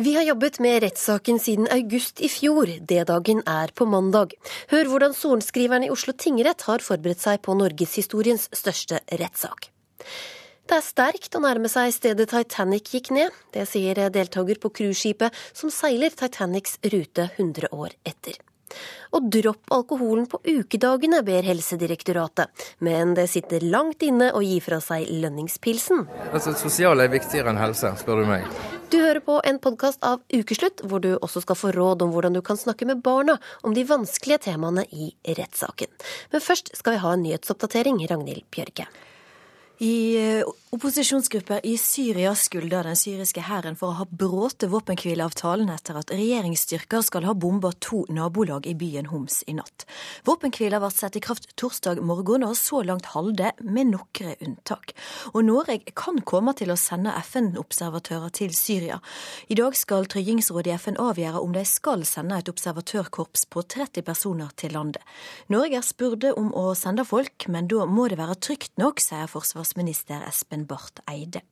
Vi har jobbet med rettssaken siden august i fjor. D-dagen er på mandag. Hør hvordan sorenskriveren i Oslo tingrett har forberedt seg på norgeshistoriens største rettssak. Det er sterkt å nærme seg stedet Titanic gikk ned. Det sier deltaker på cruiseskipet som seiler Titanics rute 100 år etter. Og dropp alkoholen på ukedagene, ber Helsedirektoratet. Men det sitter langt inne å gi fra seg lønningspilsen. Altså, Sosiale er viktigere enn helse, spør du meg. Du hører på en podkast av Ukeslutt, hvor du også skal få råd om hvordan du kan snakke med barna om de vanskelige temaene i rettssaken. Men først skal vi ha en nyhetsoppdatering, Ragnhild Bjørge. I eh, opposisjonsgrupper i Syria skylder den syriske hæren for å ha bråte våpenhvileavtalen etter at regjeringsstyrker skal ha bomba to nabolag i byen Homs i natt. Våpenhvila ble satt i kraft torsdag morgen, og så langt halde, med noen unntak. Og Norge kan komme til å sende FN-observatører til Syria. I dag skal Tryggingsrådet i FN avgjøre om de skal sende et observatørkorps på 30 personer til landet. Norge er spurte om å sende folk, men da må det være trygt nok, sier forsvarsminister Espen Barth Eide.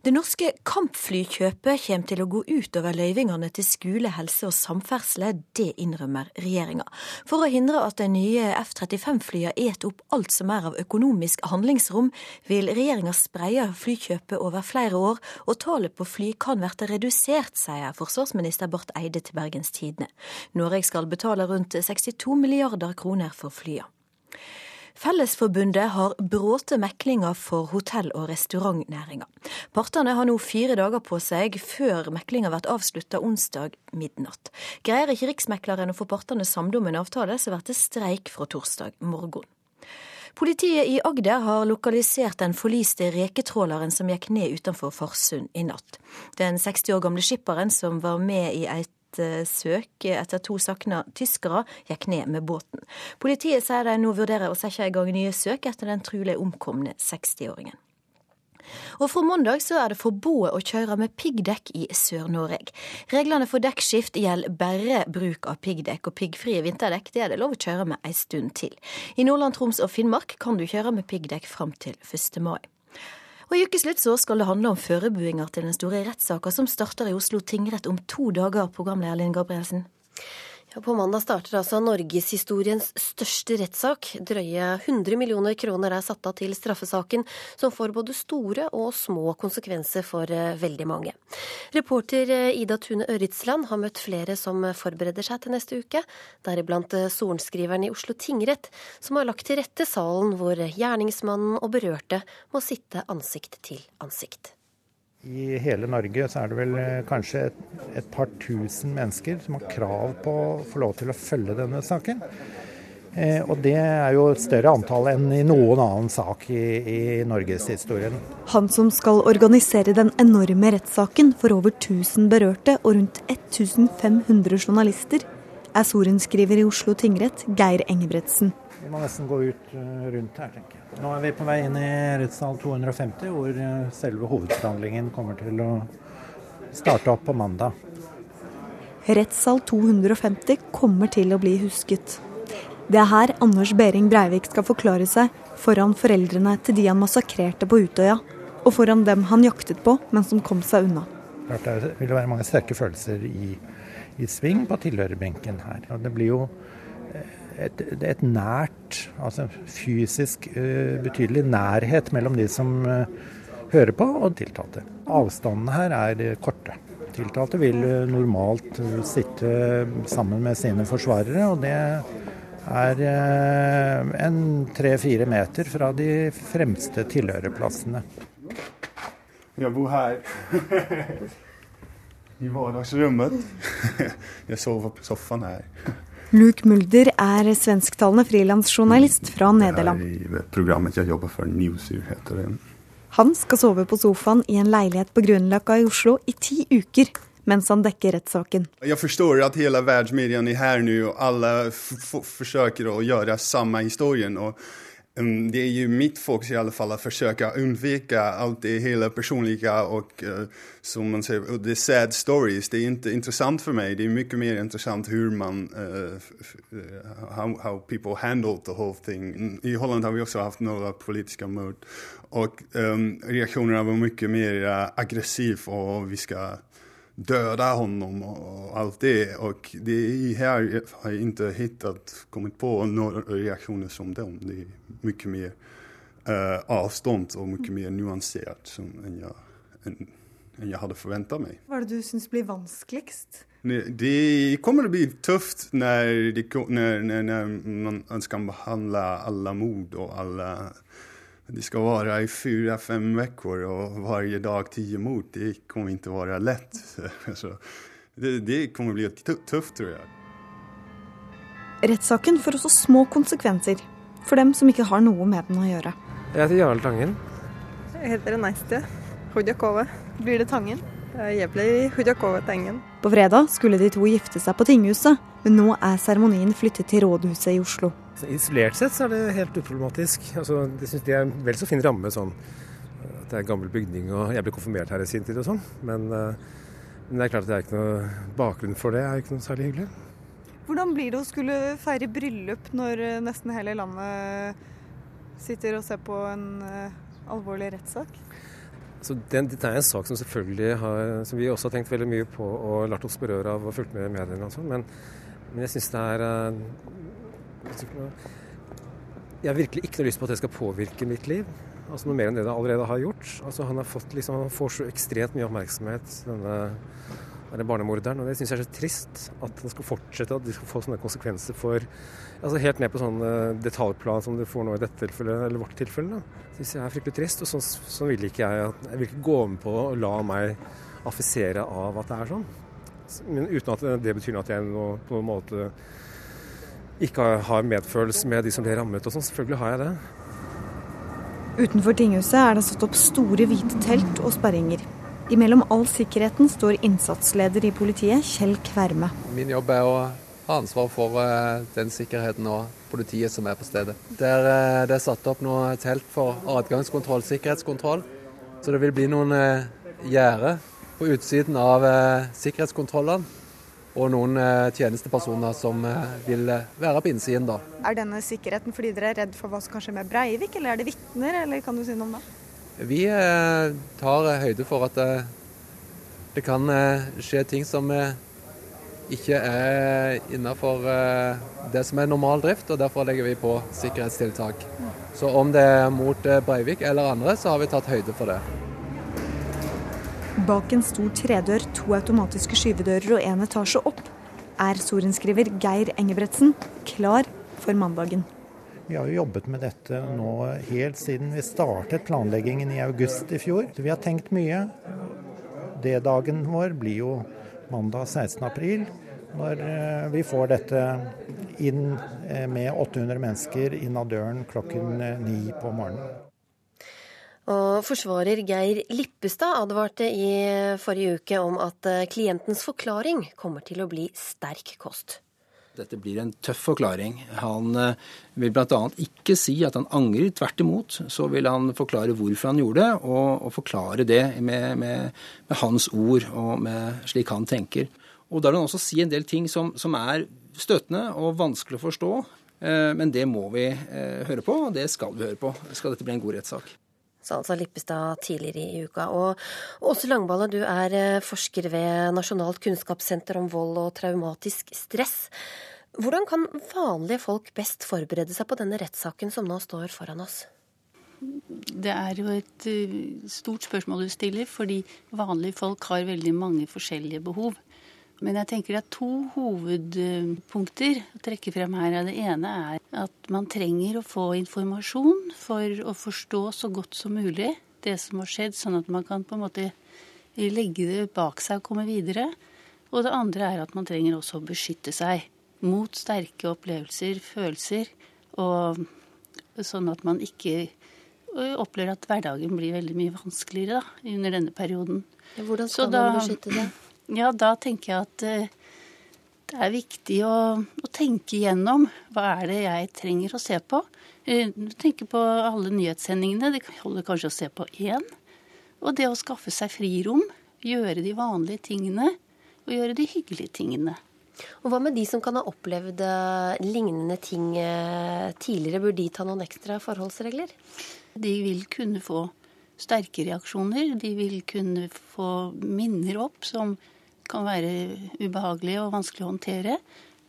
Det norske kampflykjøpet kommer til å gå ut over løyvingene til skole, helse og samferdsel. Det innrømmer regjeringa. For å hindre at de nye F-35-flyene et opp alt som er av økonomisk handlingsrom, vil regjeringa spreie flykjøpet over flere år, og tallet på fly kan bli redusert, sier forsvarsminister Barth Eide til Bergens Tidende. Norge skal betale rundt 62 milliarder kroner for flyene. Fellesforbundet har bråte meklinger for hotell- og restaurantnæringa. Partene har nå fire dager på seg før meklinga blir avslutta onsdag midnatt. Greier ikke Riksmekleren å få partene samlet om en avtale, så blir det streik fra torsdag morgen. Politiet i Agder har lokalisert den forliste reketråleren som gikk ned utenfor Farsund i natt. Den 60 år gamle skipperen som var med i et Eh, søk etter to savna tyskere gikk ned med båten. Politiet sier de nå vurderer å sette i gang nye søk etter den trolig omkomne 60-åringen. Og Fra mandag så er det forbudt å kjøre med piggdekk i Sør-Norge. Reglene for dekkskift gjelder bare bruk av piggdekk, og piggfrie vinterdekk det er det lov å kjøre med en stund til. I Nordland, Troms og Finnmark kan du kjøre med piggdekk fram til 1. mai. Og I ukeslutt så skal det handle om forberedelser til den store rettssaka som starter i Oslo tingrett om to dager, programleder Linn Gabrielsen. På mandag starter altså norgeshistoriens største rettssak. Drøye 100 millioner kroner er satt av til straffesaken, som får både store og små konsekvenser for eh, veldig mange. Reporter eh, Ida Tune Øritsland har møtt flere som forbereder seg til neste uke, deriblant eh, sorenskriveren i Oslo tingrett, som har lagt til rette salen hvor gjerningsmannen og berørte må sitte ansikt til ansikt. I hele Norge så er det vel eh, kanskje et, et, par tusen mennesker som har krav på å få lov til å følge denne saken. Eh, og det er jo et større antall enn i noen annen sak i, i norgeshistorien. Han som skal organisere den enorme rettssaken for over 1000 berørte og rundt 1500 journalister, er sorenskriver i Oslo tingrett Geir Engebretsen. Vi må nesten gå ut eh, rundt her, tenker jeg. Nå er vi på vei inn i rettssal 250, hvor eh, selve hovedforhandlingen kommer til å starte opp på mandag. Rettssal 250 kommer til å bli husket. Det er her Anders Behring Breivik skal forklare seg foran foreldrene til de han massakrerte på Utøya, og foran dem han jaktet på, men som kom seg unna. Det vil være mange sterke følelser i, i sving på tilhørerbenken her. Og det blir jo et, et nært, altså fysisk uh, betydelig nærhet mellom de som uh, hører på og tiltalte. Avstandene her er uh, korte. Tiltalte vil normalt sitte sammen med sine forsvarere, og det er en tre-fire meter fra de fremste tilhørerplassene. Jeg bor her. I hverdagsrommet. Jeg sover på sofaen her. Luke Mulder er svensktalende frilansjournalist fra Nederland. I programmet jeg jobber for, Newsy heter det. Han skal sove på sofaen i en leilighet på Grünerløkka i Oslo i ti uker mens han dekker rettssaken. Jeg forstår at hele verdensmediene er her nå, og alle forsøker å gjøre samme historien. og det är ju mitt fokus i alla fall att försöka undvika allt det hela personliga och uh, som man säger, the sad stories. Det är inte intressant för mig. Det är mycket mer intressant hur man, uh, how, how people handled the whole thing. I Holland har vi också haft några politiska mord och um, reaktionerna var mycket mer aggressiv och vi ska döda honom och allt det. Och det är här har jag inte hittat, kommit på några reaktioner som dem. Det är mycket mer uh, avstånd och mycket mer nyanserat som, än, jag, än, än jag hade förväntat mig. Vad är det du syns blir vanskligast? Det kommer att bli tufft när, det, när, när, när man ska behandla alla mord och alla det ska vara i fyra, fem veckor och varje dag tio mord. Det kommer inte vara lätt. Så det, det kommer bli tufft, tror jeg. Rettssaken får også små konsekvenser for dem som ikke har noe med den å gjøre. Jeg heter Jarl Tangen. Jeg heter Neiste. Hudjakove. Blir det Tangen? Jeg blir Hudjakove-Tangen. På fredag skulle de to gifte seg på tinghuset, men nå er seremonien flyttet til rådhuset i Oslo. Isolert sett så er det helt uproblematisk. Altså, det syns de er en vel så fin ramme sånn at det er en gammel bygning og jeg ble konfirmert her i sin tid og sånn. Men, uh, men, det er klart at det er ikke noe bakgrunn for det. er ikke noe særlig hyggelig. Hvordan blir det å skulle feire bryllup når eh, nesten hele landet sitter og ser på en uh, alvorlig rettssak? Så det, det, er en sak som selvfølgelig har, som vi også har tenkt veldig mye på og latt oss berøre av og fulgt med i mediene og sånn. Men, men, jeg syns det er jeg har virkelig ikke noe lyst på at det skal påvirke mitt liv. Altså Noe mer enn det det allerede har gjort. Altså Han har fått liksom, han får så ekstremt mye oppmerksomhet, denne, denne barnemorderen. Og det syns jeg er så trist. At det skal fortsette, at de skal få sånne konsekvenser for altså Helt ned på sånn uh, detaljplan som du får nå i dette tilfellet, eller vårt tilfelle. Det syns jeg er fryktelig trist. Og sånn, sånn vil ikke jeg. at, Jeg vil ikke gå med på å la meg affisere av at det er sånn. Men uten at det betyr at jeg på noen måte ikke har medfølelse med de som ble rammet og sånn. Selvfølgelig har jeg det. Utenfor tinghuset er det satt opp store hvite telt og sperringer. Imellom all sikkerheten står innsatsleder i politiet, Kjell Kverme. Min jobb er å ha ansvar for uh, den sikkerheten og politiet som er på stedet. Der, uh, det er satt opp noe telt for adgangskontroll, sikkerhetskontroll. Så det vil bli noen uh, gjerder på utsiden av sikkerhetskontrollene og noen eh, tjenestepersoner som eh, vil eh, være på innsiden. da. Er denne sikkerheten fordi dere er redd for hva som kan skje med Breivik, eller er det vitner, eller kan du si noe om det? Vi tar høyde for at det kan skje ting som ikke er innafor det som er normal drift, og derfor legger vi på sikkerhetstiltak. Så om det er mot Breivik eller andre, så har vi tatt høyde for det. Bak en stor tredør, to automatiske skyvedører og en etasje opp er sorenskriver Geir Engebretsen klar for mandagen. Vi har jo jobbet med dette nå helt siden vi startet planleggingen i august i fjor. Vi har tenkt mye. D-dagen vår blir jo mandag 16. april, når eh, vi får dette inn eh, med 800 mennesker inn av døren klokken eh, ni på morgenen. Og forsvarer Geir Lippestad advarte i forrige uke om at eh, klientens forklaring kommer til å bli sterk kost. Dette blir en tøff forklaring. Han eh, vil bl.a. ikke si at han angrer. Tvert imot så vil han forklare hvorfor han gjorde det, og, og forklare det med, med, med, hans ord og med slik han tenker. Og Da vil han også si en del ting som, som er støtende og vanskelig å forstå. Eh, men det må vi høre på, og det skal vi høre på. Skal dette bli en god rettssak sa altså Lippestad tidligere i uka. Og Åse Langballe, du er eh, forsker ved Nasjonalt kunnskapssenter om vold og traumatisk stress. Hvordan kan vanlige folk best forberede seg på denne rettssaken som nå står foran oss? Det er jo et eh, stort spørsmål du stiller, fordi vanlige folk har veldig mange forskjellige behov. Men jeg tenker det er to hovedpunkter å trekke frem her. Det ene er at man trenger å få informasjon for å forstå så godt som mulig det som har skjedd, sånn at man kan på en måte legge det bak seg og komme videre. Og det andre er at man trenger også å beskytte seg mot sterke opplevelser, følelser, og sånn at man ikke opplever at hverdagen blir veldig mye vanskeligere da, under denne perioden. Hvordan skal da, man beskytte seg? Ja, da tenker jeg at eh, det er viktig å, å, tenke igjennom hva er det jeg trenger å se på. Du tenker på alle nyhetssendingene. Det holder kanskje å se på én. Og det å skaffe seg frirom. Gjøre de vanlige tingene. Og gjøre de hyggelige tingene. Og Hva med de som kan ha opplevd eh, lignende ting tidligere? Bør de ta noen ekstra forholdsregler? De vil kunne få sterke reaksjoner. De vil kunne få minner opp som kan være ubehagelige og vanskelig å håndtere.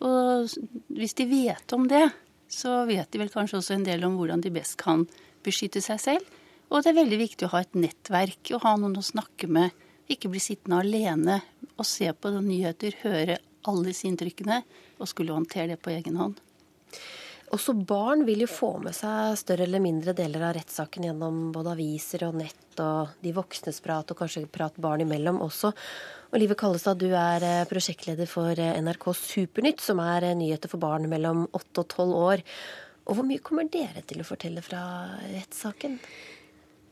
Og hvis de vet om det, så vet de vel kanskje også en del om hvordan de best kan beskytte seg selv. Og det er veldig viktig å ha et nettverk og ha noen å snakke med. Ikke bli sittende alene og se på nyheter, høre alle disse inntrykkene og skulle håndtere det på egen hånd. Også barn vil jo få med seg større eller mindre deler av rettssaken gjennom både aviser og nett og de voksnes prat, og kanskje prat barn imellom også. Og Live Kallestad, du er eh, prosjektleder for eh, NRK Supernytt, som er eh, nyheter for barn mellom 8 og 12 år. Og hvor mye kommer dere til å fortelle fra rettssaken?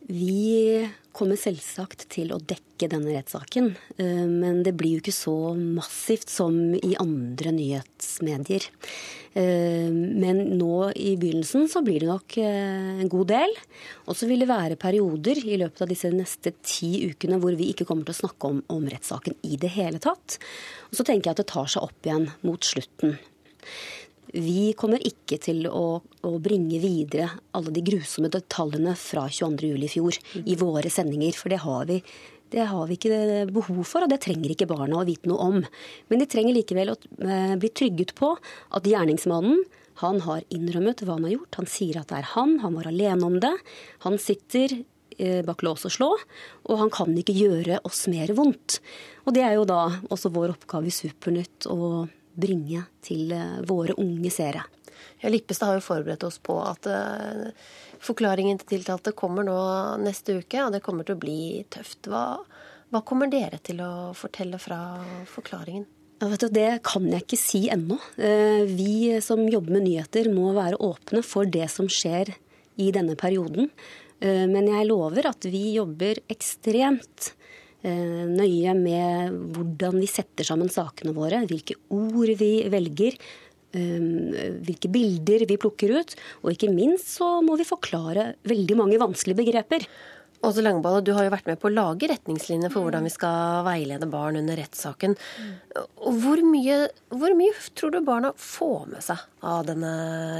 Vi kommer selvsagt til å dekke denne rettssaken, eh, men det blir jo ikke så massivt som i andre nyhetsmedier. Eh, men nå i begynnelsen så blir det nok eh, en god del. Og så vil det være perioder i løpet av disse neste ti ukene hvor vi ikke kommer til å snakke om, om rettssaken i det hele tatt. Og så tenker jeg at det tar seg opp igjen mot slutten. Vi kommer ikke til å, å, bringe videre alle de grusomme detaljene fra 22.07. i fjor i våre sendinger, for det har, vi, det har vi ikke behov for, og det trenger ikke barna å vite noe om. Men de trenger likevel å eh, bli trygget på at gjerningsmannen han har innrømmet hva han har gjort. Han sier at det er han, han var alene om det. Han sitter eh, bak lås og slå, og han kan ikke gjøre oss mer vondt. Og det er jo da også vår oppgave i Supernytt å bringe til eh, våre unge seere. Ja, Lippestad har jo forberedt oss på at uh, forklaringen til tiltalte kommer nå neste uke, og det kommer til å bli tøft. Hva, hva kommer dere til å fortelle fra forklaringen? Ja, du, det kan jeg ikke si ennå. Uh, vi som jobber med nyheter må være åpne for det som skjer i denne perioden. Men jeg lover at vi jobber ekstremt Eh, nøye med hvordan vi setter sammen sakene våre, hvilke ord vi velger, eh, hvilke bilder vi plukker ut. Og ikke minst så må vi forklare veldig mange vanskelige begreper. Åse Langballe, du har jo vært med på å lage retningslinjer for hvordan vi skal veilede barn under rettssaken. Hvor mye, hvor mye tror du barna får med seg av denne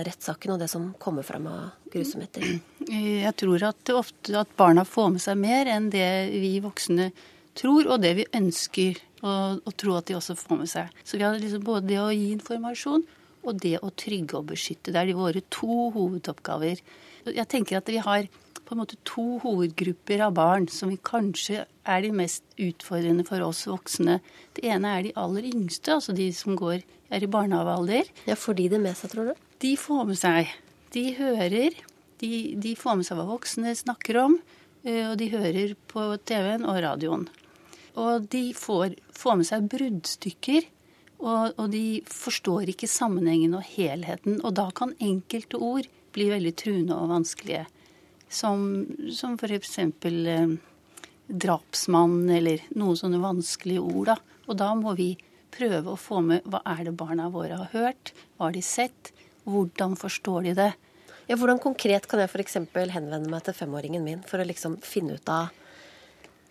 rettssaken og det som kommer frem av grusomheter? Jeg tror at, ofte at barna får med seg mer enn det vi voksne tror, og det vi ønsker å, å tro at de også får med seg. Så vi har liksom både det å gi informasjon og det å trygge og beskytte. Det er de våre to hovedoppgaver. Jeg tenker at vi har på en måte to hovedgrupper av barn som vi kanskje er de mest utfordrende for oss voksne. Det ene er de aller yngste, altså de som går, er i barnehagealder. Ja, Får de det med seg, tror du? De får med seg. De hører. De, de får med seg hva voksne snakker om. Eh, og de hører på TV-en og radioen. Og de får, får med seg bruddstykker. Og, og de forstår ikke sammenhengen og helheten. Og da kan enkelte ord bli veldig truende og vanskelige som, som f.eks. Eh, drapsmann eller noen sånne vanskelige ord. Da. Og da må vi prøve å få med hva er det barna våre har hørt, hva har de sett, hvordan forstår de det. Ja, hvordan konkret kan jeg f.eks. henvende meg til femåringen min for å liksom finne ut av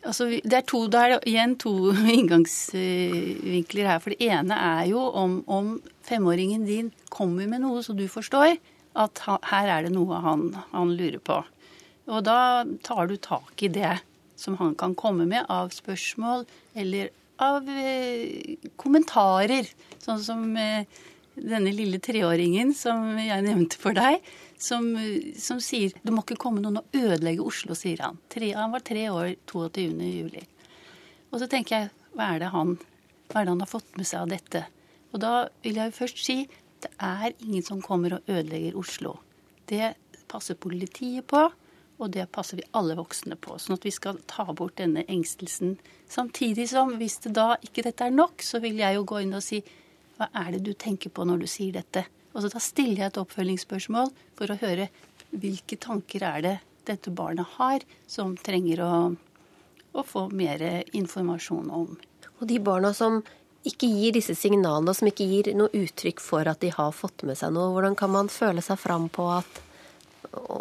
Altså, det er to, det er igjen to inngangsvinkler her. For det ene er jo om, om femåringen din kommer med noe så du forstår at her er det noe han, han lurer på. Og da tar du tak i det som han kan komme med av spørsmål eller av eh, kommentarer. Sånn som eh, denne lille treåringen som jeg nevnte for deg, som, som, sier det må ikke komme noen og ødelegge Oslo, sier han. Tre, han var tre år 22. juli. Og så tenker jeg hva er, det han, hva er det han har fått med seg av dette? Og da vil jeg først si det er ingen som kommer og ødelegger Oslo. Det passer politiet på. Og det passer vi alle voksne på. Sånn at vi skal ta bort denne engstelsen. Samtidig som hvis det da ikke dette er nok, så vil jeg jo gå inn og si hva er det du tenker på når du sier dette? Og så da stiller jeg et oppfølgingsspørsmål for å høre hvilke tanker er det dette barnet har som trenger å, å få mer informasjon om. Og de barna som ikke gir disse signalene, og som ikke gir noe uttrykk for at de har fått med seg noe, hvordan kan man føle seg fram på at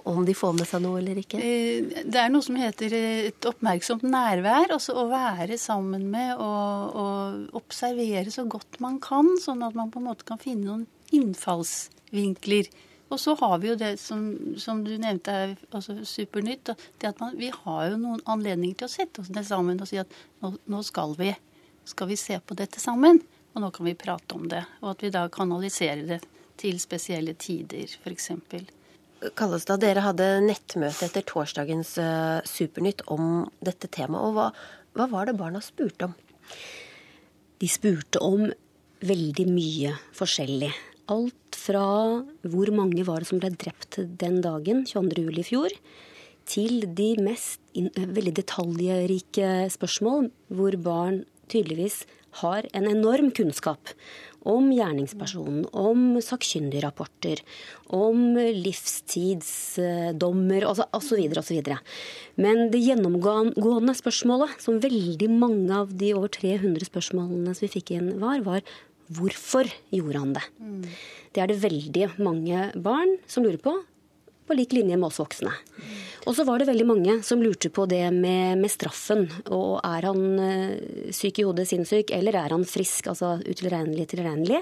om de får med seg noe eller ikke? Eh, det er noe som heter et oppmerksomt nærvær. Altså å være sammen med og, og observere så godt man kan, sånn at man på en måte kan finne noen innfallsvinkler. Og så har vi jo det som, som du nevnte er altså supernytt. det at man, Vi har jo noen anledninger til å sette oss ned sammen og si at nå, nå skal vi. skal vi se på dette sammen, og nå kan vi prate om det. Og at vi da kanaliserer det til spesielle tider, f.eks. Kallestad, dere hadde nettmøte etter torsdagens uh, Supernytt om dette temaet. og hva, hva var det barna spurte om? De spurte om veldig mye forskjellig. Alt fra hvor mange var det som ble drept den dagen, 22. juli i fjor, til de mest veldig detaljrike spørsmål, hvor barn tydeligvis har en enorm kunnskap om gjerningspersonen, om sakkyndigrapporter, om livstidsdommer osv. osv. Men det gjennomgående spørsmålet, som veldig mange av de over 300 spørsmålene som vi fikk inn, var, var hvorfor gjorde han det? Mm. Det er det veldig mange barn som lurer på på lik linje med oss voksne. Og så var det veldig mange som lurte på det med, med straffen. Og er han uh, syk i hodet, sinnssyk, eller er han frisk, altså utilregnelig, tilregnelig?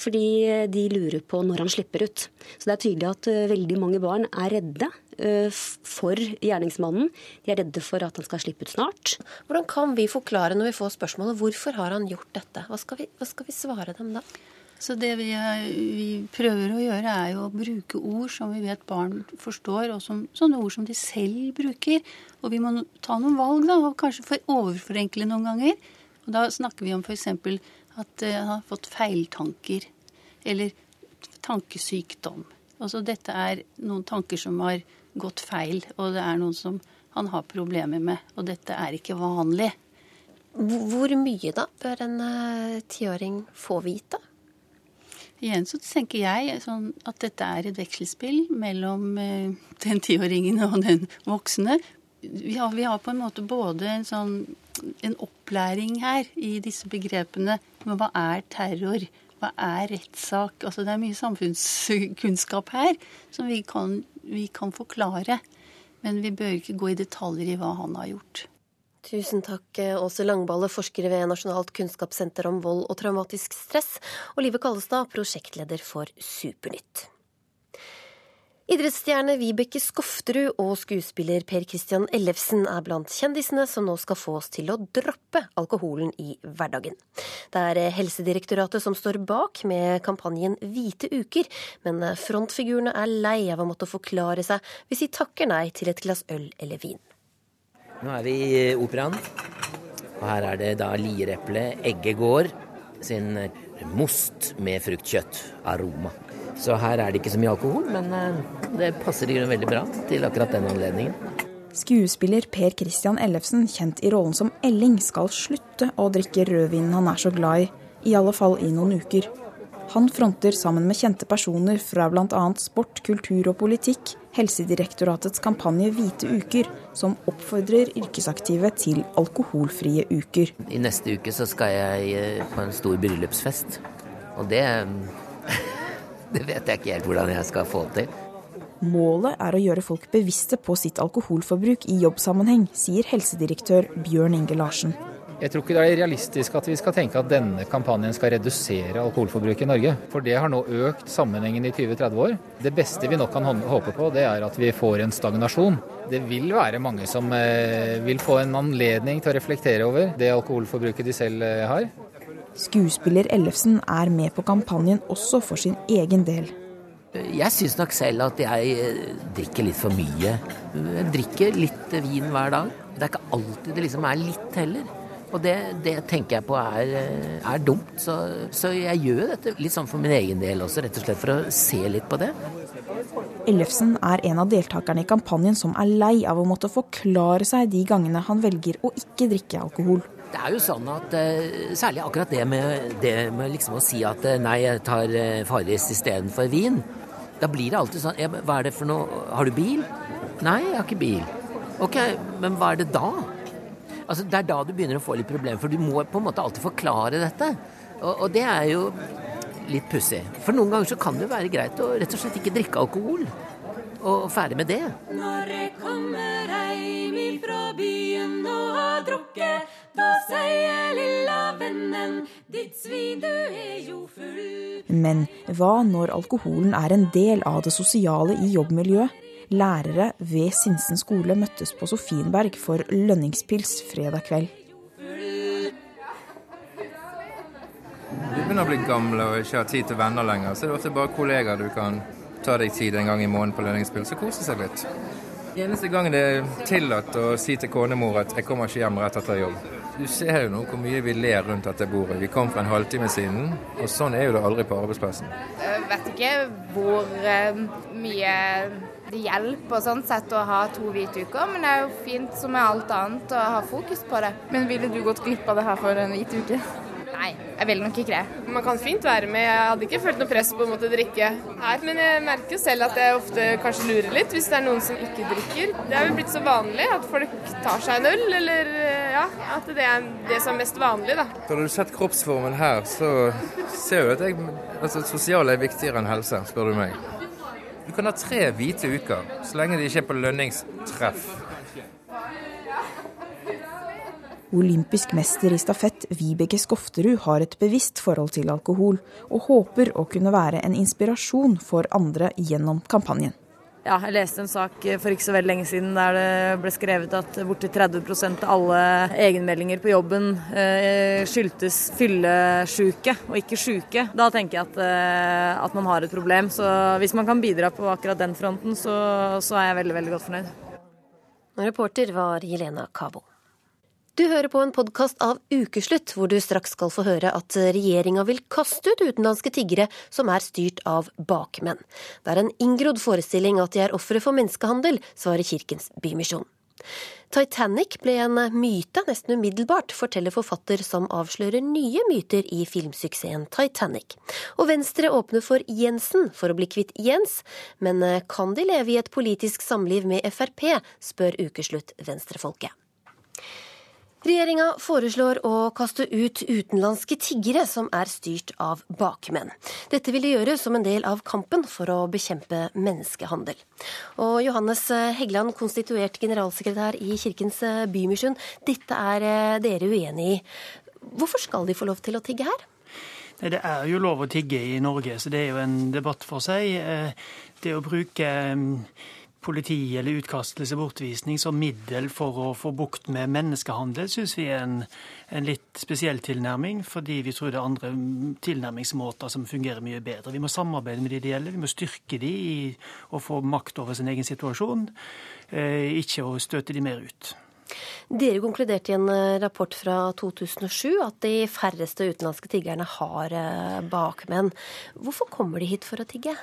Fordi eh, de lurer på når han slipper ut. Så det er tydelig at uh, veldig mange barn er redde for gjerningsmannen. De er redde for at han skal slippe ut snart. Hvordan kan vi forklare når vi får spørsmålet hvorfor har han gjort dette? Hva skal vi, hva skal vi svare dem da? Så det vi, vi, prøver å gjøre, er jo å bruke ord som vi vet barn forstår, og som, sånne ord som de selv bruker. Og vi må ta noen valg, da, og kanskje for overforenkle noen ganger. Og da snakker vi om f.eks. at uh, han har fått feiltanker. Eller tankesykdom. Altså dette er noen tanker som har gått feil, og det er noen som han har problemer med. Og dette er ikke vanlig. Hvor mye da bør en uh, tiåring få vite? Igjen så tenker jeg sånn at dette er et vekselspill mellom eh, den tiåringen og den voksne. Vi har, vi har, på en måte både en sånn en opplæring her i disse begrepene. Men hva er terror? Hva er rettssak? Altså det er mye samfunnskunnskap her som vi kan, vi kan forklare. Men vi bør ikke gå i detaljer i hva han har gjort. Tusen takk, eh, Åse Langballe, forsker ved Nasjonalt kunnskapssenter om vold og traumatisk stress, og Live Kallestad, prosjektleder for Supernytt. Idrettsstjerne Vibeke Skofterud og skuespiller Per Christian Ellefsen er blant kjendisene som nå skal få oss til å droppe alkoholen i hverdagen. Det er Helsedirektoratet som står bak med kampanjen Hvite uker, men frontfigurene er lei av å måtte forklare seg hvis de takker nei til et glass øl eller vin. Nå er vi i Operaen. Og her er det da Liereple Eggegård sin most med fruktkjøtt. Aroma. Så her er det ikke så mye alkohol, men eh, det passer i veldig bra til akkurat den anledningen. Skuespiller Per Christian Ellefsen, kjent i rollen som Elling, skal slutte å drikke rødvinen han er så glad i, i alle fall i noen uker. Han fronter sammen med kjente personer fra bl.a. sport, kultur og politikk Helsedirektoratets kampanje Hvite uker, som oppfordrer yrkesaktive til alkoholfrie uker. I neste uke så skal jeg eh, på en stor bryllupsfest. Og det Det vet jeg ikke helt hvordan jeg skal få til. Målet er å gjøre folk bevisste på sitt alkoholforbruk i jobbsammenheng, sier helsedirektør Bjørn Inge Larsen. Jeg tror ikke det er realistisk at vi skal tenke at denne kampanjen skal redusere alkoholforbruket i Norge. For det har nå økt sammenhengen i 20-30 år. Det beste vi nå kan håpe på, det er at vi får en stagnasjon. Det vil være mange som eh, vil få en anledning til å reflektere over det alkoholforbruket de selv eh, har. Skuespiller Ellefsen er med på kampanjen også for sin egen del. Jeg syns nok selv at jeg eh, drikker litt for mye. Jeg drikker litt vin hver dag. Det er ikke alltid det liksom er litt heller. Og det, det, tenker jeg på er, er dumt. Så, så, jeg gjør dette litt sånn for min egen del også, rett og slett for å se litt på det. Ellefsen er en av deltakerne i kampanjen som er lei av å måtte forklare seg de gangene han velger å ikke drikke alkohol. Det er jo sånn at uh, Særlig akkurat det med, det med liksom å si at uh, nei, jeg tar Farris istedenfor vin. Da blir det alltid sånn Hva er det for noe Har du bil? Nei, jeg har ikke bil. Ok, men hva er det da? Altså, det er da du begynner å få litt problemer, for du må på en måte alltid forklare dette. Og, og det er jo litt pussig. For noen ganger så kan det jo være greit å rett og slett ikke drikke alkohol. Og ferdig med det. Når jeg kommer heim ifra byen og har drukket, da sier lilla vennen ditt svin, du er jo full Men hva når alkoholen er en del av det sosiale i jobbmiljøet? Lærere ved Sinsen skole møttes på Sofienberg for lønningspils fredag kveld. Du begynner å bli gamle og ikke har tid til venner lenger, så er det ofte bare kollegaer du kan ta deg tid en gang i måneden på lønningspils og kose seg litt. Eneste gang det er tillatt å si til konemor at 'jeg kommer ikke hjem rett etter jobb'. Du ser jo nå hvor mye vi ler rundt dette bordet. Vi kom for en halvtime siden, og sånn er jo det aldri på arbeidsplassen. Jeg vet ikke hvor eh, mye det hjelper sånn sett å ha to hvite uker, men det er jo fint som med alt annet å ha fokus på det. Men ville du gått glipp av det her for en hvit uke? Nei, jeg vil nok ikke det. Man kan fint være med. Jeg hadde ikke følt noe press på å måtte drikke her. Men jeg merker selv at jeg ofte kanskje lurer litt hvis det er noen som ikke drikker. Det er jo blitt så vanlig at folk tar seg en øl, eller ja, at det er det som er mest vanlig, da. Når du sett kroppsformen her, så ser du at jeg, altså, sosial er viktigere enn helse, spør du meg. Du kan ha tre hvite uker, så lenge de ikke er på lønningstreff. Olympisk mester i stafett Vibeke Skofterud har et bevisst forhold til alkohol, og håper å kunne være en inspirasjon for andre gjennom kampanjen. Ja, jeg leste en sak for ikke så veldig lenge siden der det ble skrevet at borti 30% av alle egenmeldinger på jobben eh, skyldtes fyllesjuke og ikke syke. Da tenker jeg at, eh, at, man har et problem. Så hvis man kan bidra på akkurat den fronten, så, så er jeg veldig, veldig godt fornøyd. Reporter var Jelena Kabo. Du hører på en podkast av Ukeslutt, hvor du straks skal få høre at regjeringa vil kaste ut utenlandske tiggere som er styrt av bakmenn. Det er en inngrodd forestilling at de er ofre for menneskehandel, svarer Kirkens Bymisjon. Titanic ble en myte nesten umiddelbart, forteller forfatter som avslører nye myter i filmsuksessen Titanic. Og Venstre åpner for Jensen for å bli kvitt Jens, men kan de leve i et politisk samliv med Frp, spør Ukeslutt venstrefolket. Regjeringa foreslår å kaste ut utenlandske tiggere som er styrt av bakmenn. Dette vil de gjøre som en del av kampen for å bekjempe menneskehandel. Og Johannes Heggeland, konstituert generalsekretær i Kirkens Bymisjon, dette er eh, dere uenig i. Hvorfor skal de få lov til å tigge her? Det er jo lov å tigge i Norge, så det er jo en debatt for seg. Eh, det å bruke politi eller utkastelse, bortvisning, som middel for å få bukt med menneskehandel, syns vi er en, en, litt spesiell tilnærming, fordi vi tror det er andre tilnærmingsmåter som fungerer mye bedre. Vi må samarbeide med de det gjelder, vi må styrke de i å få makt over sin egen situasjon, eh, ikke å støte de mer ut. Dere konkluderte i en eh, rapport fra 2007 at de færreste utenlandske tiggerne har eh, bakmenn. Hvorfor kommer de hit for å tigge?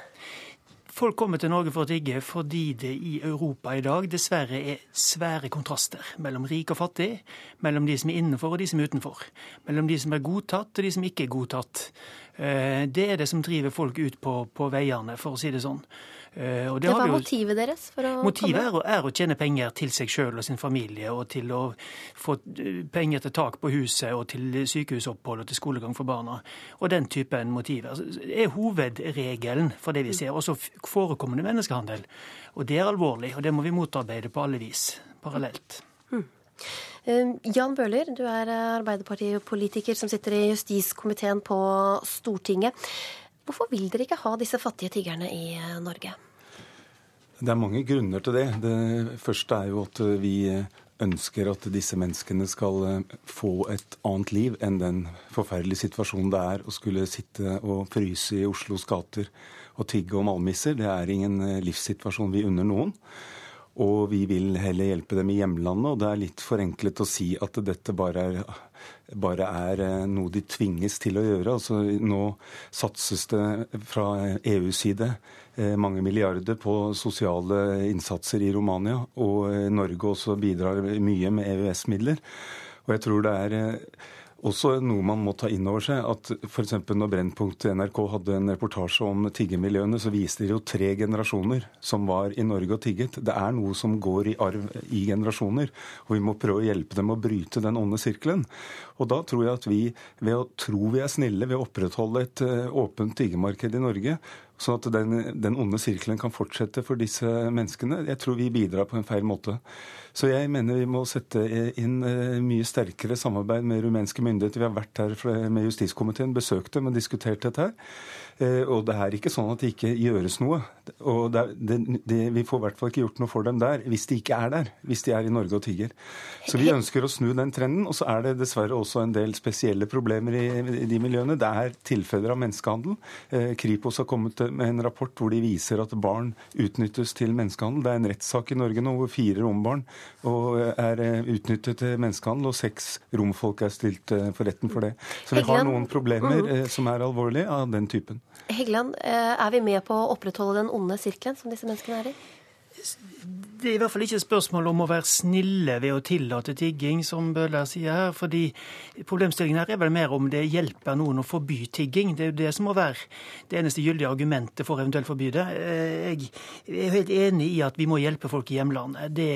Folk kommer til Norge for å tigge fordi det i Europa i dag dessverre er svære kontraster mellom rik og fattig, mellom de som er innenfor og de som er utenfor. Mellom de som er godtatt og de som ikke er godtatt. Eh, det er det som driver folk ut på, på veiene, for å si det sånn. Eh, det, det var jo, motivet deres? for å Motivet er er å, tjene penger til seg sjøl og sin familie, og til å få eh, penger til tak på huset og til sykehusopphold og til skolegang for barna. Og den typen motiver altså, er hovedregelen for det vi ser. Også forekommende menneskehandel. Og det er alvorlig, og det må vi motarbeide på alle vis, parallelt. Mm. Jan Bøhler, du er arbeiderpartipolitiker som sitter i justiskomiteen på Stortinget. Hvorfor vil dere ikke ha disse fattige tiggerne i eh, Norge? Det er mange grunner til det. Det første er jo at vi ønsker at disse menneskene skal eh, få et annet liv enn den forferdelige situasjonen det er å skulle sitte og fryse i Oslos gater og tigge om almisser. Det er ingen eh, livssituasjon vi unner noen. Og vi vil heller hjelpe dem i hjemlandet. Og det er litt forenklet å si at dette bare er, bare er eh, noe de tvinges til å gjøre. Altså, nå satses det fra EUs side eh, mange milliarder på sosiale innsatser i Romania. Og eh, Norge også bidrar mye med EØS-midler. Og jeg tror det er også noe man må ta inn over seg, at f.eks. når Brennpunkt NRK hadde en reportasje om tiggermiljøene, så viste de jo tre generasjoner som var i Norge og tigget. Det er noe som går i arv i generasjoner, og vi må prøve å hjelpe dem å bryte den onde sirkelen. Og da tror jeg at vi, ved å tro vi er snille, ved å opprettholde et eh, åpent tiggermarked i Norge, Sånn at den, den onde sirkelen kan fortsette for disse menneskene. Jeg tror vi bidrar på en feil måte. Så jeg mener vi må sette inn eh, mye sterkere samarbeid med rumenske myndigheter. Vi har vært her med justiskomiteen, besøkt dem og diskutert dette her. Eh, og det er ikke sånn at det ikke gjøres noe. Og det, det, det, vi får i hvert fall ikke gjort noe for dem der hvis de ikke er der. Hvis de er i Norge og tigger. Så vi ønsker å snu den trenden. Og så er det dessverre også en del spesielle problemer i, i de miljøene. Det er tilfeller av menneskehandel. Eh, Kripos har kommet med en rapport hvor de viser at barn utnyttes til menneskehandel. Det er en rettssak i Norge nå hvor fire rombarn er eh, utnyttet til menneskehandel, og seks romfolk er stilt for retten for det. Så vi har noen problemer mm. som er alvorlige av den typen. Heggeland, eh, er vi med på å opprettholde den onde sirkelen som disse menneskene er i? Det er i hvert fall ikke et spørsmål om å være snille ved å tillate tigging, som Bøhler sier her. fordi Problemstillingen her er vel mer om det hjelper noen å forby tigging. Det er jo det som må være det eneste gyldige argumentet for eventuelt å forby det. Eh, jeg er helt enig i at vi må hjelpe folk i hjemlandet. Det,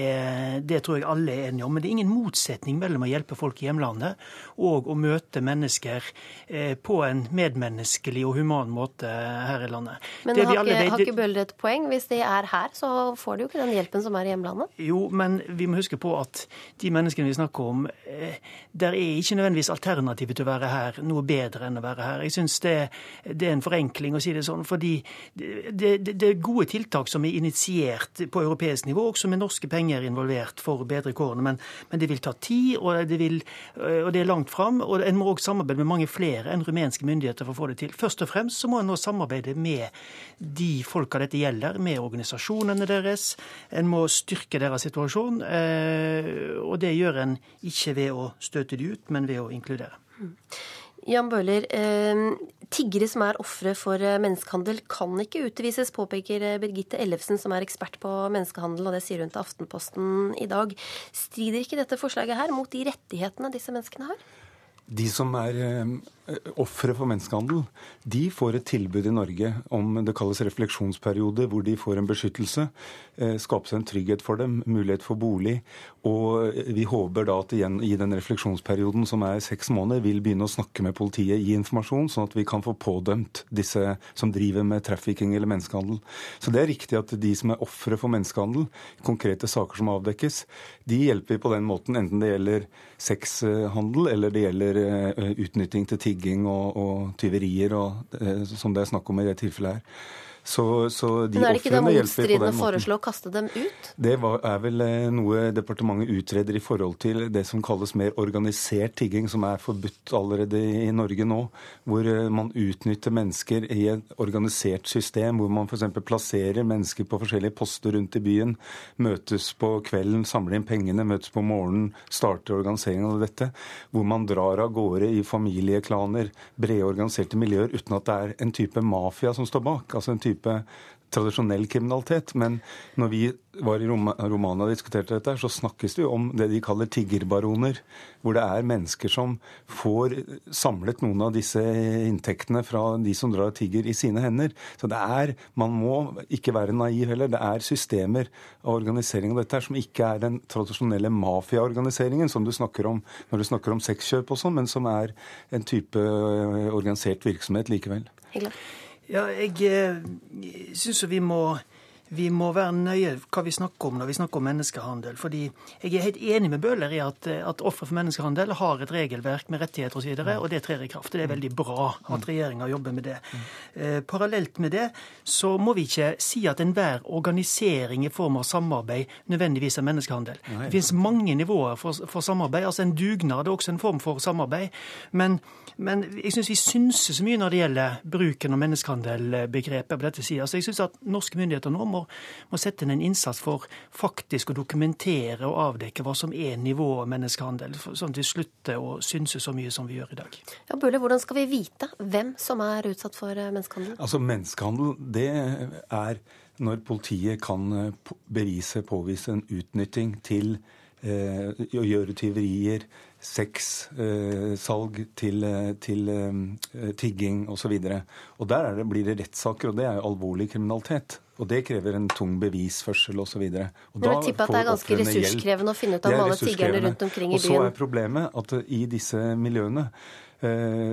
det, tror jeg alle er enige om. Men det er ingen motsetning mellom å hjelpe folk i hjemlandet og å møte mennesker eh, på en medmenneskelig og human måte her i landet. Men har ikke, har ikke Bøhler et poeng? Hvis de er her, så får de jo ikke den hjelpen som er i hjemlandet? Jo, men vi må huske på at de menneskene vi snakker om, eh, der er ikke nødvendigvis alternativet til å være her noe bedre enn å være her. Jeg syns det, det, er en forenkling å si det sånn. Fordi det, det, det, er gode tiltak som er initiert på europeisk nivå, også med norske penger involvert for å bedre kårene. Men, men det vil ta tid, og det, vil, og det er langt fram. Og en må også samarbeide med mange flere enn rumenske myndigheter for å få det til. Først og fremst så må en nå samarbeide med de folka dette gjelder, med organisasjonene deres. En må styrke deres situasjon. Eh, og det gjør en ikke ved å støte de ut, men ved å inkludere. Jan Bøhler, eh, tiggere som er ofre for eh, menneskehandel kan ikke utvises, påpeker Birgitte Ellefsen, som er ekspert på menneskehandel, og det sier hun til Aftenposten i dag. Strider ikke dette forslaget her mot de rettighetene disse menneskene har? De som er ofre for menneskehandel, de får et tilbud i Norge om det kalles refleksjonsperiode, hvor de får en beskyttelse. Eh, Skape seg en trygghet for dem, mulighet for bolig. Og vi håper da at igjen i den refleksjonsperioden, som er seks måneder, vil begynne å snakke med politiet, gi informasjon, sånn at vi kan få pådømt disse som driver med trafficking eller menneskehandel. Så det er riktig at de som er ofre for menneskehandel, konkrete saker som avdekkes, de hjelper vi på den måten, enten det gjelder sexhandel eller det gjelder eh, utnytting til tigging tigging og, og tyverier, og, eh, som det er snakk om i det tilfellet her. Så, så de Men er det ikke da motstridende å foreslå å kaste dem ut? Det var, er vel eh, noe departementet utreder i forhold til det som kalles mer organisert tigging, som er forbudt allerede i Norge nå. Hvor eh, man utnytter mennesker i et organisert system, hvor man f.eks. plasserer mennesker på forskjellige poster rundt i byen. Møtes på kvelden, samler inn pengene, møtes på morgenen, starter organiseringen av dette. Hvor man drar av gårde i familieklaner, brede organiserte miljøer, uten at det er en type mafia som står bak. altså en type type tradisjonell kriminalitet. Men når vi var i Romania og diskuterte dette, så snakkes det jo om det de kaller tiggerbaroner. Hvor det er mennesker som får samlet noen av disse inntektene fra de som drar tigger, i sine hender. Så det er Man må ikke være naiv heller. Det er systemer av organisering av dette som ikke er den tradisjonelle mafiaorganiseringen som du snakker om når du snakker om sexkjøp og sånn, men som er en type organisert virksomhet likevel. Hyggelig. Ja, jeg eh, syns vi må vi må være nøye hva vi snakker om når vi snakker om menneskehandel. fordi Jeg er helt enig med Bøhler i at, at ofre for menneskehandel har et regelverk med rettigheter osv., og, og det trer i kraft. Det er veldig bra at regjeringa jobber med det. Eh, parallelt med det så må vi ikke si at enhver organisering i form av samarbeid nødvendigvis er menneskehandel. Det finnes mange nivåer for, for, samarbeid. altså En dugnad er også en form for samarbeid. Men, men jeg syns vi synser så mye når det gjelder bruken av menneskehandelbegrepet på dette sida. Så jeg syns at norske myndigheter nå må, må sette inn en innsats for faktisk å dokumentere og avdekke hva som er nivået menneskehandel, sånn at vi slutter å synse så mye som vi gjør i dag. Ja, Bøhler, hvordan skal vi vite hvem som er utsatt for eh, menneskehandel? Altså, Menneskehandel, det er når politiet kan eh, bevise, påvise en utnytting til eh, å gjøre tyverier, sexsalg eh, til, eh, til eh, tigging osv. Der det, blir det rettssaker, og det er jo alvorlig kriminalitet. Og det krever en tung bevisførsel osv. Men jeg tipper at det er ganske ressurskrevende å finne ut av alle tiggerne rundt omkring i byen. Og så er problemet at i disse miljøene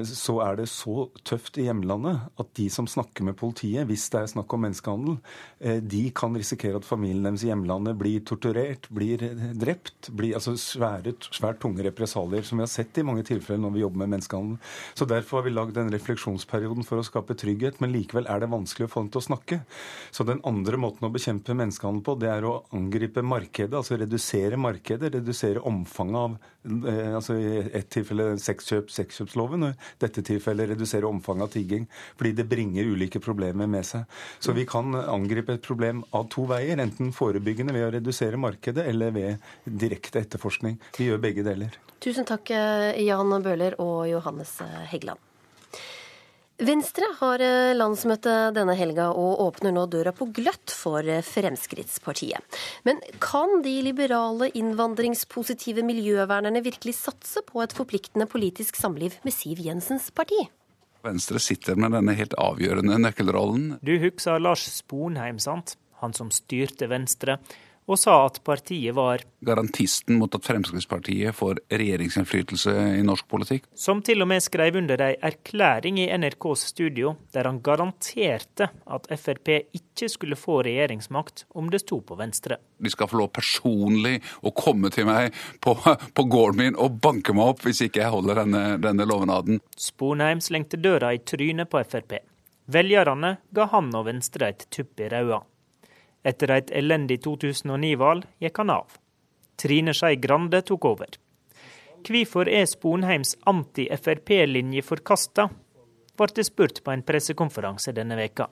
så er det så tøft i hjemlandet at de som snakker med politiet, hvis det er snakk om menneskehandel, eh, de kan risikere at familien deres i hjemlandet blir torturert, blir drept. Blir, altså svære, svært tunge represalier, som vi har sett i mange tilfeller når vi jobber med menneskehandel. Så Derfor har vi lagd den refleksjonsperioden for å skape trygghet, men likevel er det vanskelig å få dem til å snakke. Så den andre måten å bekjempe menneskehandel på, det er å angripe markedet, altså redusere markedet, redusere omfanget av eh, altså i ett tilfelle sexkjøp, sexkjøpslov sexkjøpsloven, og i dette tilfellet redusere omfanget av tigging. Fordi det bringer ulike problemer med seg. Så vi kan angripe et problem av to veier. Enten forebyggende ved å redusere markedet, eller ved direkte etterforskning. Vi gjør begge deler. Tusen takk, eh, Jan Bøhler og Johannes eh, Heggeland. Venstre har eh, landsmøte denne helga og åpner nå døra på gløtt for eh, Fremskrittspartiet. Men kan de liberale innvandringspositive miljøvernerne virkelig satse på et forpliktende politisk samliv med Siv Jensens parti? Venstre sitter med denne helt avgjørende nøkkelrollen. Du husker Lars Sponheim, sant? Han som styrte Venstre og sa at partiet var Garantisten mot at Fremskrittspartiet får regjeringsinnflytelse i norsk politikk. Som til og med skrev under ei erklæring i NRKs studio, der han garanterte at Frp ikke skulle få regjeringsmakt om det sto på Venstre. De skal få lov personlig å komme til meg på, på gården min og banke meg opp hvis ikke jeg holder denne, denne lovnaden. Sponheim slengte døra i trynet på Frp. Velgerne ga han og Venstre et tupp i ræva. Etter et elendig 2009-valg gikk han av. Trine Skei Grande tok over. Hvorfor er Sponheims anti-Frp-linje forkasta, ble det spurt på en pressekonferanse denne veka.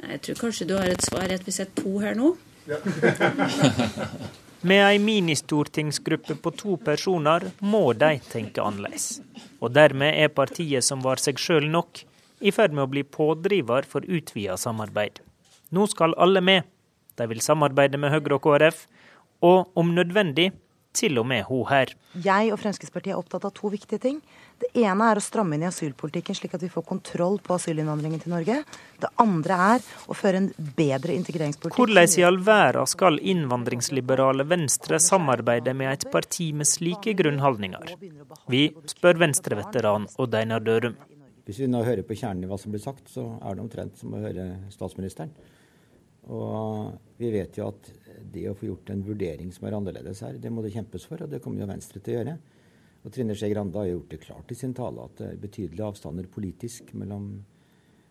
Jeg tror kanskje du har et svar at vi sitter to her nå. Med ei ministortingsgruppe på to personer må de tenke annerledes. Og dermed er partiet som var seg sjøl nok, i ferd med å bli pådriver for utvida samarbeid. Nå skal alle med. De vil samarbeide med Høyre og KrF, og om nødvendig til og med hun her. Jeg og Fremskrittspartiet er opptatt av to viktige ting. Det ene er å stramme inn i asylpolitikken, slik at vi får kontroll på asylinnvandringen til Norge. Det andre er å føre en bedre integreringspolitikk. Hvordan i all verden skal innvandringsliberale Venstre samarbeide med et parti med slike grunnholdninger? Vi spør Venstre-veteran Odd Einar Dørum. Hvis vi nå hører på kjernen i hva som blir sagt, så er det omtrent som å høre statsministeren. Og vi vet jo at det å få gjort en vurdering som er annerledes her, det må det kjempes for, og det kommer jo Venstre til å gjøre. Og Trine Skei Grande har gjort det klart i sin tale at det er betydelige avstander politisk mellom,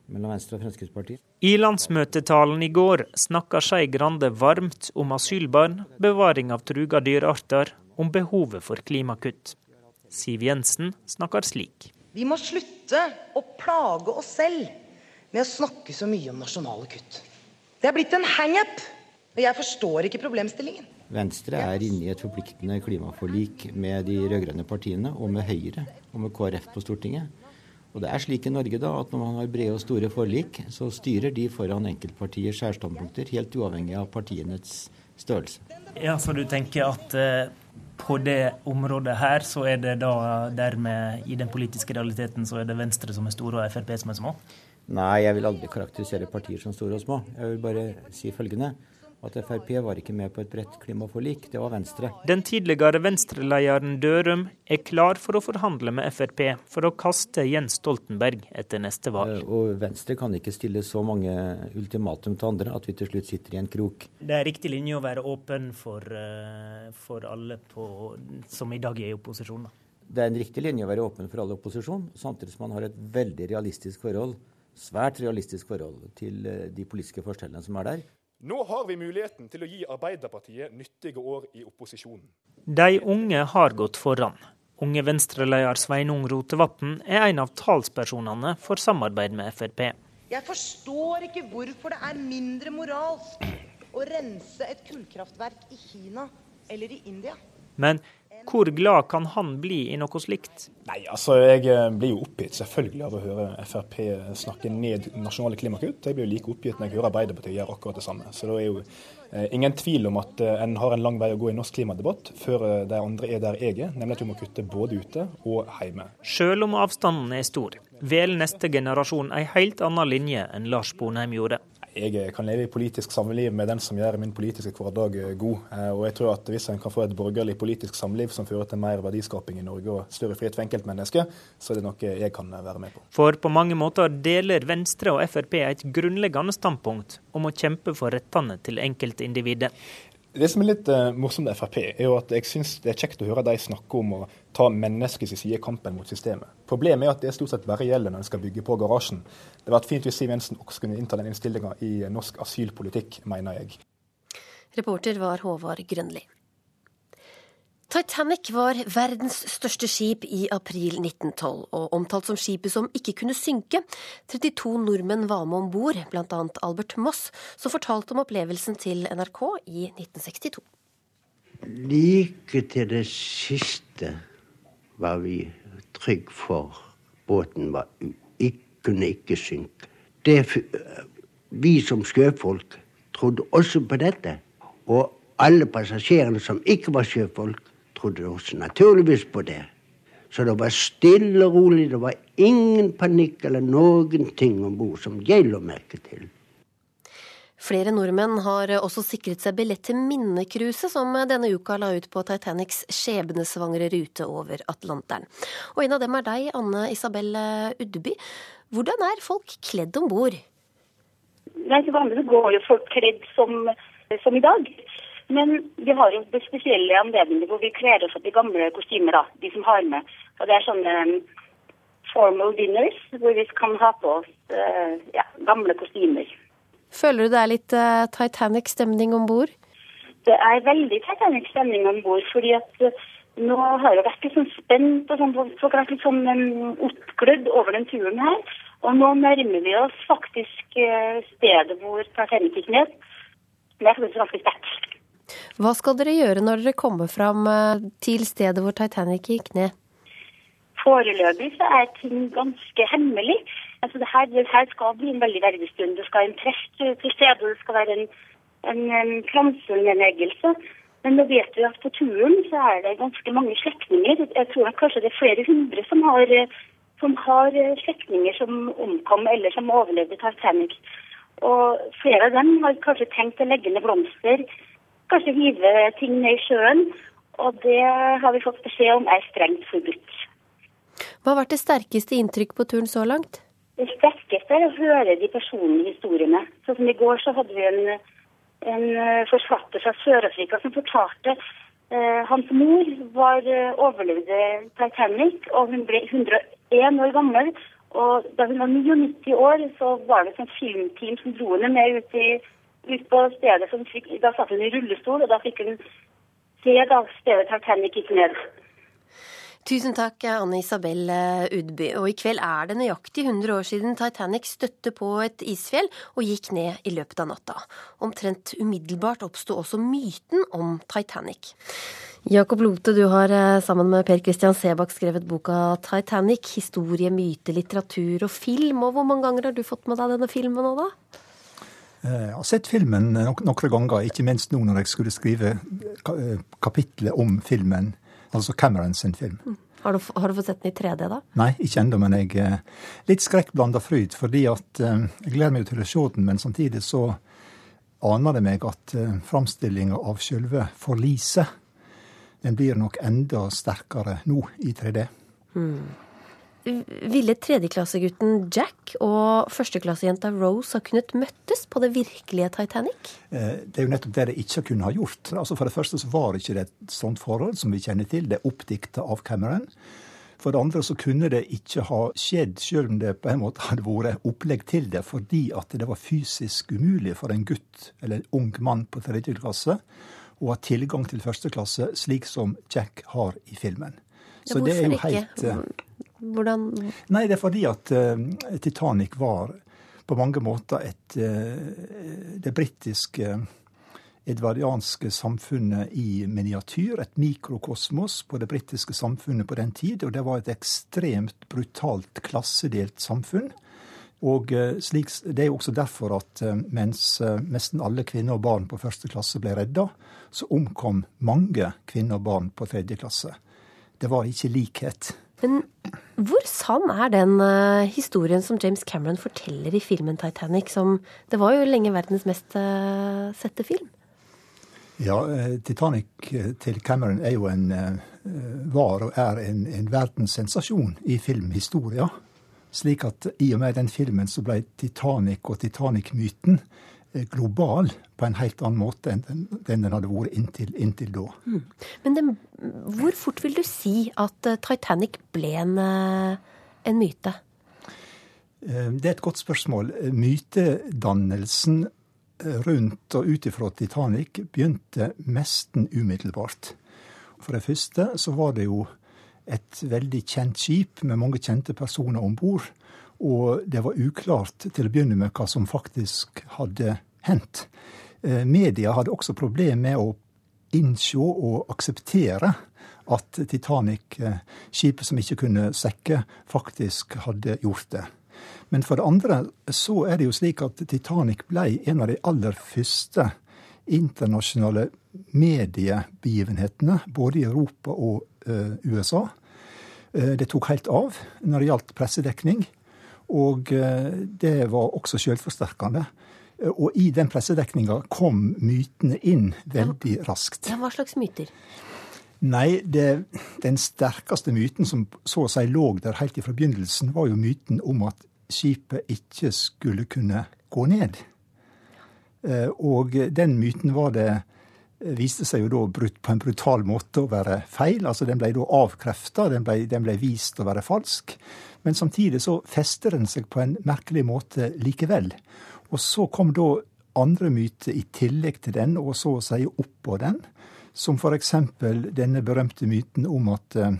mellom Venstre og Fremskrittspartiet. I landsmøtetalen i går snakka Skei Grande varmt om asylbarn, bevaring av truga dyrearter, om behovet for klimakutt. Siv Jensen snakker slik. Vi må slutte å plage oss selv med å snakke så mye om nasjonale kutt. Det er blitt en hangup. Og jeg forstår ikke problemstillingen. Venstre er inne i et forpliktende klimaforlik med de rød-grønne partiene, og med Høyre og med KrF på Stortinget. Og det er slik i Norge da, at når man har brede og store forlik, så styrer de foran enkeltpartiers særstandpunkter, helt uavhengig av partienes størrelse. Ja, Så du tenker at eh, på det området her, så er det da dermed, i den politiske realiteten, så er det Venstre som er store og Frp som er små? Nei, jeg vil aldri karakterisere partier som store og små. Jeg vil bare si følgende. At Frp var ikke med på et bredt klimaforlik, det var Venstre. Den tidligere Venstre-lederen Dørum er klar for å forhandle med Frp for å kaste Jens Stoltenberg etter neste valg. Eh, og Venstre kan ikke stille så mange ultimatum til andre at vi til slutt sitter i en krok. Det er riktig linje å være åpen for, eh, for alle på, som i dag er i opposisjon? Da. Det er en riktig linje å være åpen for alle opposisjon, samtidig som man har et veldig realistisk forhold svært realistisk forhold til eh, de politiske forskjellene som er der. Nå har vi muligheten til å gi Arbeiderpartiet nyttige år i opposisjonen. De unge har gått foran. Unge Venstre-leder Sveinung Rotevatn er en av talspersonene for samarbeid med Frp. Jeg forstår ikke hvorfor det er mindre moralsk å rense et kullkraftverk i Kina eller i India. Men hvor glad kan han bli i noe slikt? Nei, altså Jeg eh, blir jo oppgitt selvfølgelig av å høre Frp snakke ned nasjonale klimakutt. Jeg blir jo like oppgitt når jeg hører Arbeiderpartiet gjøre akkurat det samme. Så det er jo eh, ingen tvil om at eh, en har en lang vei å gå i norsk klimadebatt før de andre er der jeg er, nemlig at vi må kutte både ute og hjemme. Selv om avstanden er stor, velger neste generasjon en helt annen linje enn Lars Bonheim gjorde. Jeg kan leve i politisk samliv med den som gjør min politiske hverdag god. Og jeg tror at hvis en kan få et borgerlig politisk samliv som fører til mer verdiskaping i Norge og større frihet for enkeltmennesker, så er det noe jeg kan være med på. For på mange måter deler Venstre og Frp et grunnleggende standpunkt om å kjempe for rettene til enkeltindividet. Det som er litt uh, morsomt med Frp, er jo at jeg syns det er kjekt å høre de snakke om å ta menneskets side i kampen mot systemet. Problemet er at det stort sett bare gjelder når en skal bygge på garasjen. Det hadde vært fint hvis Siv Jensen også kunne innta den innstillinga i norsk asylpolitikk, mener jeg. Reporter var Håvard Grønli. Titanic var verdens største skip i april 1912, og omtalt som skipet som ikke kunne synke. 32 nordmenn var med om bord, bl.a. Albert Moss, som fortalte om opplevelsen til NRK i 1962. Like til det siste var vi trygge for båten var, kunne ikke synke. Det, vi som sjøfolk trodde også på dette. Og alle passasjerene som ikke var sjøfolk, trodde også naturligvis på det. Så det var stille og rolig. Det var ingen panikk eller noen ting om bord som jeg la merke til. Flere nordmenn har også sikret seg billett til minnekruset som denne uka la ut på Titanics skjebnesvangre rute over Atlanteren. Og en av dem er deg, Anne Isabel Udby. Hvordan er folk kledd om bord? Nei, til vanlig går jo folk kledd som, som i dag. Men vi har jo spesielle anledninger hvor vi kler oss opp i gamle kostymer, da, de som har med. Og det er sånne um, formal dinners hvor vi kan ha på oss uh, ja, gamle kostymer. Føler du det er litt uh, Titanic-stemning om bord? Det er veldig Titanic-stemning om bord, fordi at uh, nå har jeg vært litt sånn spent og sånn, vært litt sånn um, oppglødd over den turen her. Og nå nærmer vi oss faktisk uh, stedet hvor Titanic gikk ned. Det er faktisk ganske sterkt. Hva skal dere gjøre når dere kommer fram eh, til stedet hvor Titanic gikk ned? Foreløpig så er ting ganske hemmelig. Altså det, her, det her skal bli en veldig verdig stund. Det skal en prest til stede, det skal være en, en, en kransenedleggelse. Men nå vet vi at på turen så er det ganske mange slektninger. Jeg tror kanskje det er flere hundre som har, som har slektninger som omkom eller som overlevde Titanic. Og flere av dem har kanskje tenkt å legge ned blomster kanskje hive ting ned i sjøen. Og det har vi fått beskjed om er strengt forbudt. Hva har vært det sterkeste inntrykk på turen så langt? Det sterkeste er å høre de personlige historiene. Sånn som I går så hadde vi en, en eh, forfatter fra Sør-Afrika som fortalte eh, hans mor var eh, overlevde Titanic, og hun ble 101 år gammel. Og da hun var 99 år, så var det et filmteam som dro henne med ut i ut på stedet. Fikk, da satt hun i rullestol, og da fikk hun se da stedet Titanic gikk ned. Tusen takk, Anne Isabel Udby. Og i kveld er det nøyaktig 100 år siden Titanic støtte på et isfjell og gikk ned i løpet av natta. Omtrent umiddelbart oppsto også myten om Titanic. Jakob Lote, du har eh, sammen med Per Christian Sebakk skrevet boka 'Titanic'. Historie, myte, litteratur og film. Og hvor mange ganger har du fått med deg denne filmen nå, da? Eh, jeg har sett filmen noen ganger, ikke minst nå når jeg skulle skrive eh, kapitlet om filmen, altså Cameron sin film. Mm. Har du, har du fått sett den i 3D, da? Nei, ikke ennå, men jeg er litt skrekkblanda fryd. Fordi at jeg gleder meg til å se den, men samtidig så aner det meg at framstillinga av sjølve forliset, den blir nok enda sterkere nå i 3D. Mm. Ville tredjeklassegutten Jack og førsteklassejenta Rose ha kunnet møttes på det virkelige Titanic? Eh, det er jo nettopp det de ikke kunne ha gjort. Altså For det første så var ikke det et sånt forhold som vi kjenner til. Det er oppdikta av Cameron. For det andre så kunne det ikke ha skjedd, selv om det på en måte hadde vært opplegg til det, fordi at det var fysisk umulig for en gutt eller en ung mann på tredje klasse å ha tilgang til første klasse, slik som Jack har i filmen. Så ja, det er jo helt ikke? Eh, hvordan Nei, det er fordi at uh, Titanic var på mange måter et uh, Det britiske edvardianske samfunnet i miniatyr. Et mikrokosmos på det britiske samfunnet på den tid. Og det var et ekstremt brutalt klassedelt samfunn. Og slik, Det er jo også derfor at mens nesten alle kvinner og barn på første klasse ble redda, så omkom mange kvinner og barn på tredje klasse. Det var ikke likhet Men hvor sann er den uh, historien som James Cameron forteller i filmen 'Titanic', som Det var jo lenge verdens mest uh, sette film? Ja, Titanic til Cameron er jo en var og er en, en verdenssensasjon i filmhistoria. Slik at i og med den filmen så ble Titanic og Titanic-myten global på en helt annen måte enn den, den hadde vært inntil, inntil da. Mm. Men den, hvor fort vil du si at uh, Titanic ble en, uh, en myte? Det er et godt spørsmål. Mytedannelsen rundt og ut ifra Titanic begynte nesten umiddelbart. For det første så var det jo et veldig kjent skip med mange kjente personer om bord. Og det var uklart til å begynne med hva som faktisk hadde hendt. Eh, media hadde også problemer med å innse og akseptere at Titanic, eh, skipet som ikke kunne sekke, faktisk hadde gjort det. Men for det andre så er det jo slik at Titanic ble en av de aller første internasjonale mediebegivenhetene, både i Europa og uh, USA. Uh, det tok helt av når det gjaldt pressedekning, og uh, det var også selvforsterkende. Og i den pressedekninga kom mytene inn veldig raskt. Ja, Hva slags myter? Nei, det, den sterkeste myten som så å si lå der helt fra begynnelsen, var jo myten om at skipet ikke skulle kunne gå ned. Eh, og den myten var det viste seg jo da brutt på en brutal måte å være feil. altså Den ble da avkrefta, den, den, ble vist å være falsk. Men samtidig så fester den seg på en merkelig måte likevel. Og så kom da andre myter i tillegg til den, og så å si oppå den. Som f.eks. denne berømte myten om at uh,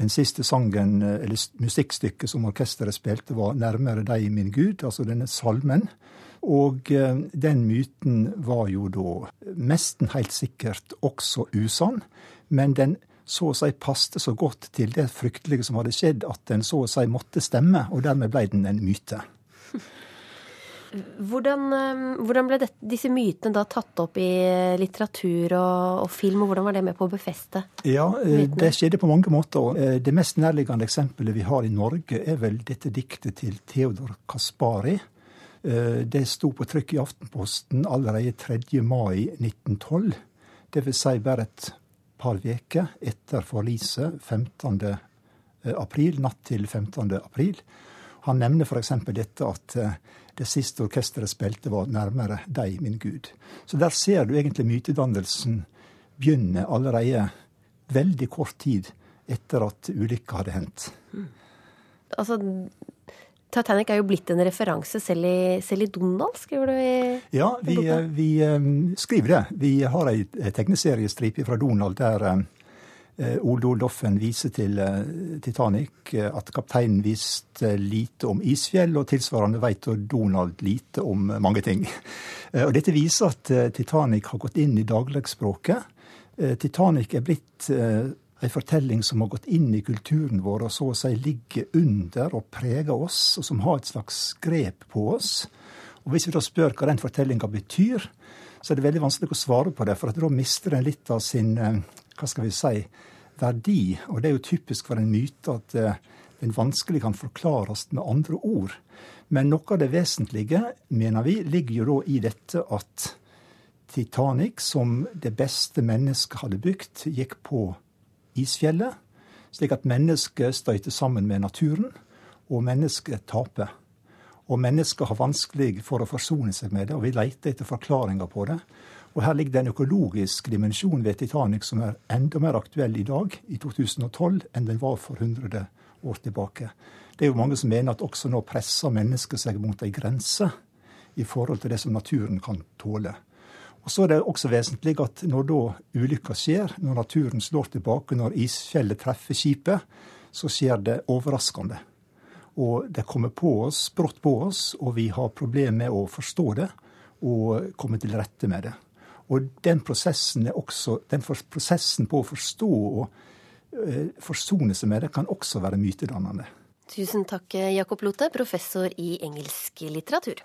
den siste sangen, eh, eller musikkstykket som orkesteret spilte, var 'Nærmere deg, min Gud', altså denne salmen. Og uh, den myten var jo da nesten helt sikkert også usann, men den så å si passte så godt til det fryktelige som hadde skjedd, at den så å si måtte stemme, og dermed ble den en myte. Hvordan, eh, hvordan ble dette, disse mytene da tatt opp i litteratur og, og, film, og hvordan var det med på å befeste Ja, eh, mytene? Det skjedde på mange måter. Eh, det mest nærliggende eksempelet vi har i Norge, er vel dette diktet til Theodor Kaspari. Det sto på trykk i Aftenposten allerede 3. mai 1912. Det vil si bare et par uker etter forliset 15. april, natt til 15. april. Han nevner f.eks. dette at det siste orkesteret spilte, var 'Nærmere deg, min Gud'. Så der ser du egentlig mytedannelsen begynne allerede veldig kort tid etter at ulykka hadde hendt. Altså, Titanic er jo blitt en referanse selv i, selv i Donald, skriver du i Ja, vi, vi um, skriver det. Vi har ei tegneseriestripe fra Donald der um, Eh, Ole Oldoffen viser til eh, Titanic eh, at kapteinen visste lite om isfjell, og tilsvarende vet Donald lite om mange ting. Og dette viser at Titanic har gått inn i dagligspråket. Titanic er blitt en fortelling som har gått inn i kulturen vår og så å si ligger under og preger oss, og som har et slags grep på oss. Og Hvis vi da spør hva den fortellinga betyr, så er det veldig vanskelig å svare på det, for da mister den litt av sin hva skal vi si, verdi. Og det er jo typisk for en myte at eh, den vanskelig kan forklares med andre ord. Men noe av det vesentlige, mener vi, ligger jo da i dette at Titanic, som det beste mennesket hadde bygd, gikk på isfjellet. Slik at mennesket støyter sammen med naturen, og mennesket taper. Og mennesket har vanskelig for å forsone seg med det, og vi leter etter forklaringer på det. Og her ligger det en økologisk dimensjon ved Titanic som er enda mer aktuell i dag, i 2012, enn den var for 100 år tilbake. Det er jo mange som mener at også nå presser mennesket seg mot ei grense i forhold til det som naturen kan tåle. Og så er det også vesentlig at når da ulykka skjer, når naturen slår tilbake, når isfjellet treffer skipet, så skjer det overraskende. Og det kommer på oss, brått på oss, og vi har problemer med å forstå det og komme til rette med det. Og den prosessen, også, den prosessen på å forstå og uh, forsone seg med det, kan også være mytedannende. Tusen takk, Jakob Lote, professor i engelsk litteratur.